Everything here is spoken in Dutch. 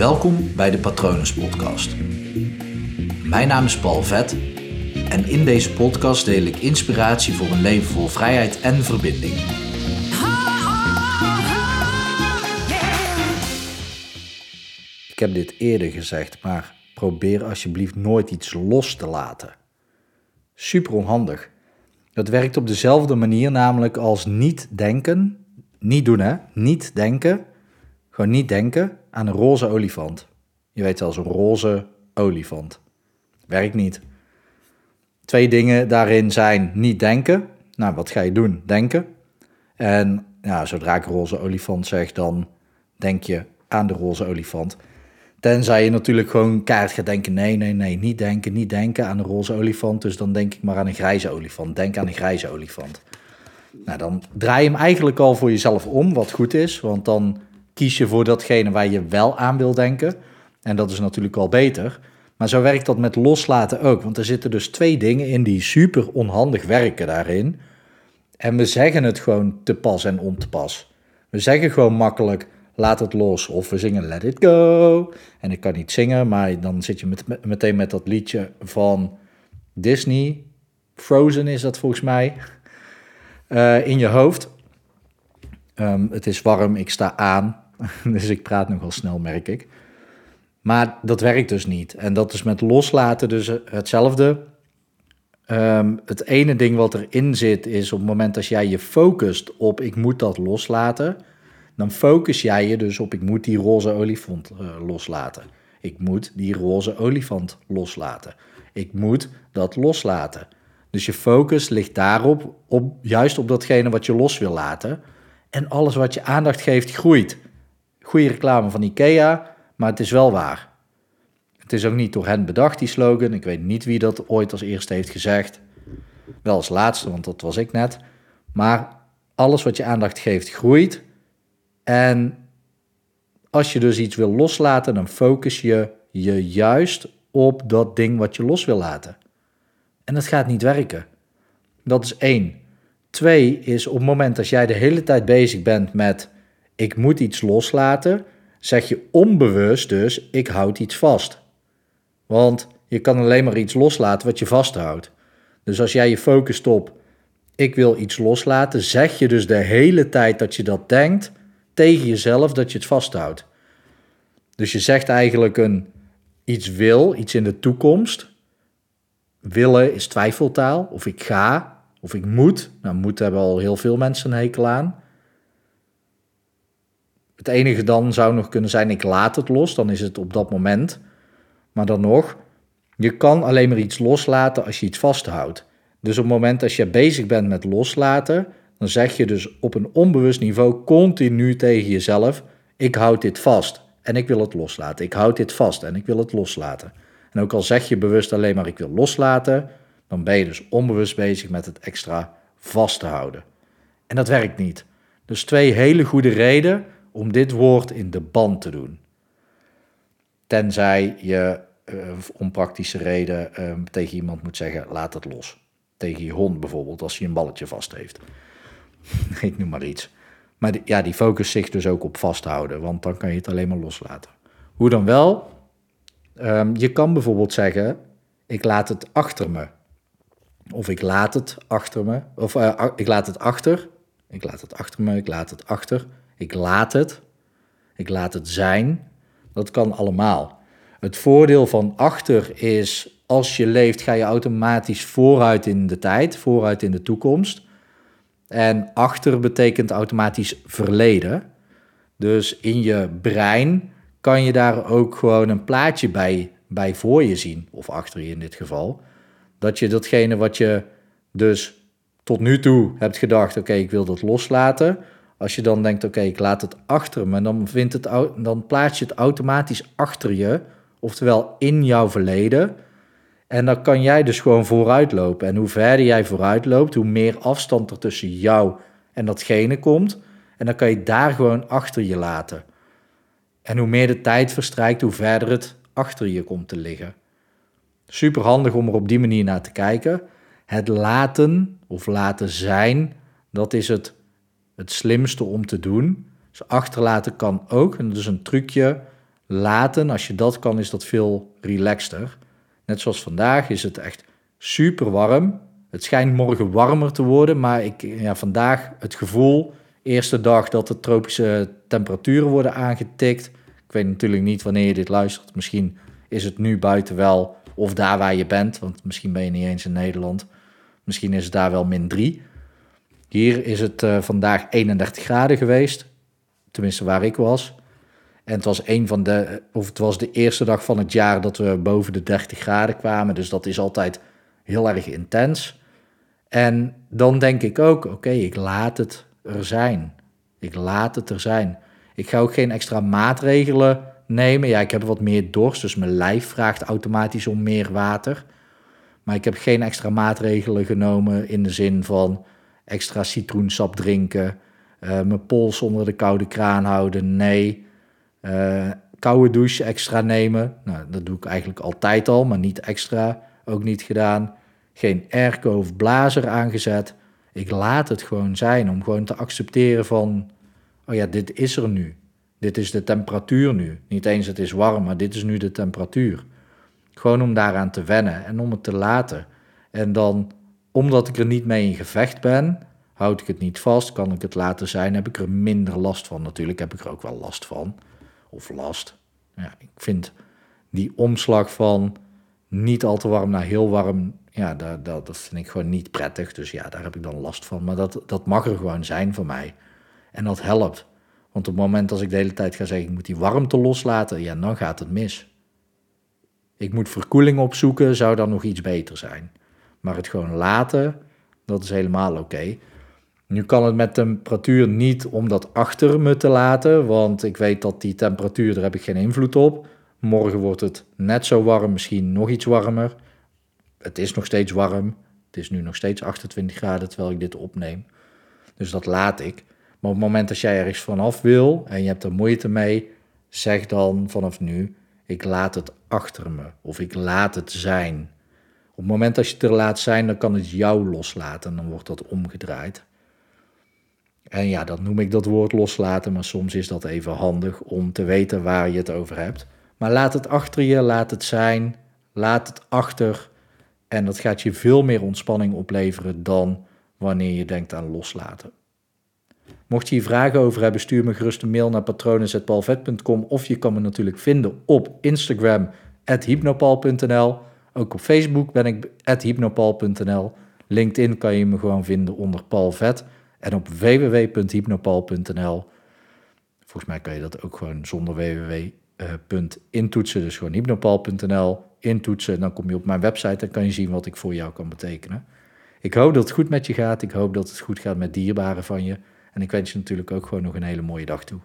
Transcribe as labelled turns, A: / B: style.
A: Welkom bij de Patronus Podcast. Mijn naam is Paul Vet en in deze podcast deel ik inspiratie voor een leven vol vrijheid en verbinding. Ik heb dit eerder gezegd, maar probeer alsjeblieft nooit iets los te laten. Super onhandig. Dat werkt op dezelfde manier, namelijk als niet denken. Niet doen, hè? Niet denken. Gewoon niet denken aan een roze olifant. Je weet wel, zo'n roze olifant. Werkt niet. Twee dingen daarin zijn niet denken. Nou, wat ga je doen? Denken. En ja, zodra ik roze olifant zeg, dan denk je aan de roze olifant. Tenzij je natuurlijk gewoon kaart gaat denken: nee, nee, nee, niet denken, niet denken aan een roze olifant. Dus dan denk ik maar aan een grijze olifant. Denk aan een grijze olifant. Nou, dan draai je hem eigenlijk al voor jezelf om, wat goed is. Want dan kies je voor datgene waar je wel aan wil denken. En dat is natuurlijk al beter. Maar zo werkt dat met loslaten ook. Want er zitten dus twee dingen in die super onhandig werken daarin. En we zeggen het gewoon te pas en on te pas. We zeggen gewoon makkelijk laat het los. Of we zingen Let It Go. En ik kan niet zingen, maar dan zit je met, meteen met dat liedje van Disney. Frozen is dat volgens mij. Uh, in je hoofd. Um, het is warm, ik sta aan. dus ik praat nogal snel, merk ik. Maar dat werkt dus niet. En dat is met loslaten dus hetzelfde. Um, het ene ding wat erin zit is op het moment als jij je focust op ik moet dat loslaten dan focus jij je dus op ik moet die roze olifant uh, loslaten. Ik moet die roze olifant loslaten. Ik moet dat loslaten. Dus je focus ligt daarop, op, juist op datgene wat je los wil laten. En alles wat je aandacht geeft, groeit. Goede reclame van IKEA, maar het is wel waar. Het is ook niet door hen bedacht, die slogan. Ik weet niet wie dat ooit als eerste heeft gezegd. Wel als laatste, want dat was ik net. Maar alles wat je aandacht geeft, groeit. En als je dus iets wil loslaten, dan focus je je juist op dat ding wat je los wil laten. En dat gaat niet werken. Dat is één. Twee is op het moment dat jij de hele tijd bezig bent met ik moet iets loslaten, zeg je onbewust dus ik houd iets vast. Want je kan alleen maar iets loslaten wat je vasthoudt. Dus als jij je focust op ik wil iets loslaten, zeg je dus de hele tijd dat je dat denkt, tegen jezelf dat je het vasthoudt. Dus je zegt eigenlijk een iets wil, iets in de toekomst. Willen is twijfeltaal, of ik ga, of ik moet. Nou, moet hebben al heel veel mensen een hekel aan. Het enige dan zou nog kunnen zijn, ik laat het los, dan is het op dat moment. Maar dan nog, je kan alleen maar iets loslaten als je iets vasthoudt. Dus op het moment dat je bezig bent met loslaten, dan zeg je dus op een onbewust niveau continu tegen jezelf: ik houd dit vast en ik wil het loslaten. Ik houd dit vast en ik wil het loslaten. En ook al zeg je bewust alleen maar ik wil loslaten, dan ben je dus onbewust bezig met het extra vast te houden. En dat werkt niet. Dus twee hele goede redenen om dit woord in de band te doen. Tenzij je uh, om praktische reden uh, tegen iemand moet zeggen: laat het los. Tegen je hond bijvoorbeeld, als hij een balletje vast heeft. ik noem maar iets. Maar die, ja, die focus zich dus ook op vasthouden, want dan kan je het alleen maar loslaten. Hoe dan wel? Um, je kan bijvoorbeeld zeggen, ik laat het achter me. Of ik laat het achter me. Of uh, ik laat het achter. Ik laat het achter me, ik laat het achter. Ik laat het. Ik laat het zijn. Dat kan allemaal. Het voordeel van achter is, als je leeft, ga je automatisch vooruit in de tijd, vooruit in de toekomst. En achter betekent automatisch verleden. Dus in je brein kan je daar ook gewoon een plaatje bij, bij voor je zien, of achter je in dit geval. Dat je datgene wat je dus tot nu toe hebt gedacht, oké, ik wil dat loslaten. Als je dan denkt, oké, ik laat het achter me, dan, vindt het, dan plaats je het automatisch achter je, oftewel in jouw verleden. En dan kan jij dus gewoon vooruit lopen. En hoe verder jij vooruit loopt, hoe meer afstand er tussen jou en datgene komt. En dan kan je daar gewoon achter je laten. En hoe meer de tijd verstrijkt, hoe verder het achter je komt te liggen. Super handig om er op die manier naar te kijken. Het laten of laten zijn, dat is het, het slimste om te doen. Dus achterlaten kan ook. En dat is een trucje. laten, als je dat kan, is dat veel relaxter. Net zoals vandaag is het echt super warm. Het schijnt morgen warmer te worden, maar ik, ja, vandaag het gevoel, eerste dag dat de tropische temperaturen worden aangetikt. Ik weet natuurlijk niet wanneer je dit luistert. Misschien is het nu buiten wel, of daar waar je bent, want misschien ben je niet eens in Nederland. Misschien is het daar wel min 3. Hier is het uh, vandaag 31 graden geweest, tenminste waar ik was. En het was, een van de, of het was de eerste dag van het jaar dat we boven de 30 graden kwamen. Dus dat is altijd heel erg intens. En dan denk ik ook, oké, ik laat het er zijn. Ik laat het er zijn. Ik ga ook geen extra maatregelen nemen. Ja, ik heb wat meer dorst, dus mijn lijf vraagt automatisch om meer water. Maar ik heb geen extra maatregelen genomen in de zin van extra citroensap drinken, uh, mijn pols onder de koude kraan houden. Nee. Uh, koude douche extra nemen. Nou, dat doe ik eigenlijk altijd al, maar niet extra. Ook niet gedaan. Geen airco of blazer aangezet. Ik laat het gewoon zijn om gewoon te accepteren van... Oh ja, dit is er nu. Dit is de temperatuur nu. Niet eens het is warm, maar dit is nu de temperatuur. Gewoon om daaraan te wennen en om het te laten. En dan, omdat ik er niet mee in gevecht ben, houd ik het niet vast, kan ik het laten zijn, heb ik er minder last van. Natuurlijk heb ik er ook wel last van of last. Ja, ik vind die omslag van niet al te warm naar heel warm, ja, dat, dat, dat vind ik gewoon niet prettig. Dus ja, daar heb ik dan last van. Maar dat, dat mag er gewoon zijn voor mij. En dat helpt. Want op het moment als ik de hele tijd ga zeggen, ik moet die warmte loslaten, ja, dan gaat het mis. Ik moet verkoeling opzoeken, zou dan nog iets beter zijn. Maar het gewoon laten, dat is helemaal oké. Nu kan het met temperatuur niet om dat achter me te laten, want ik weet dat die temperatuur, daar heb ik geen invloed op. Morgen wordt het net zo warm, misschien nog iets warmer. Het is nog steeds warm. Het is nu nog steeds 28 graden terwijl ik dit opneem. Dus dat laat ik. Maar op het moment dat jij ergens vanaf wil en je hebt er moeite mee, zeg dan vanaf nu: ik laat het achter me of ik laat het zijn. Op het moment dat je het er laat zijn, dan kan het jou loslaten en dan wordt dat omgedraaid. En ja, dat noem ik dat woord loslaten, maar soms is dat even handig om te weten waar je het over hebt. Maar laat het achter je, laat het zijn, laat het achter. En dat gaat je veel meer ontspanning opleveren dan wanneer je denkt aan loslaten. Mocht je hier vragen over hebben, stuur me gerust een mail naar patronen.palvet.com of je kan me natuurlijk vinden op Instagram, hypnopal.nl. Ook op Facebook ben ik hypnopal.nl. LinkedIn kan je me gewoon vinden onder Paul Vet. En op www.hypnopal.nl, volgens mij kan je dat ook gewoon zonder www uh, intoetsen, dus gewoon hypnopal.nl intoetsen. Dan kom je op mijn website en kan je zien wat ik voor jou kan betekenen. Ik hoop dat het goed met je gaat. Ik hoop dat het goed gaat met dierbaren van je. En ik wens je natuurlijk ook gewoon nog een hele mooie dag toe.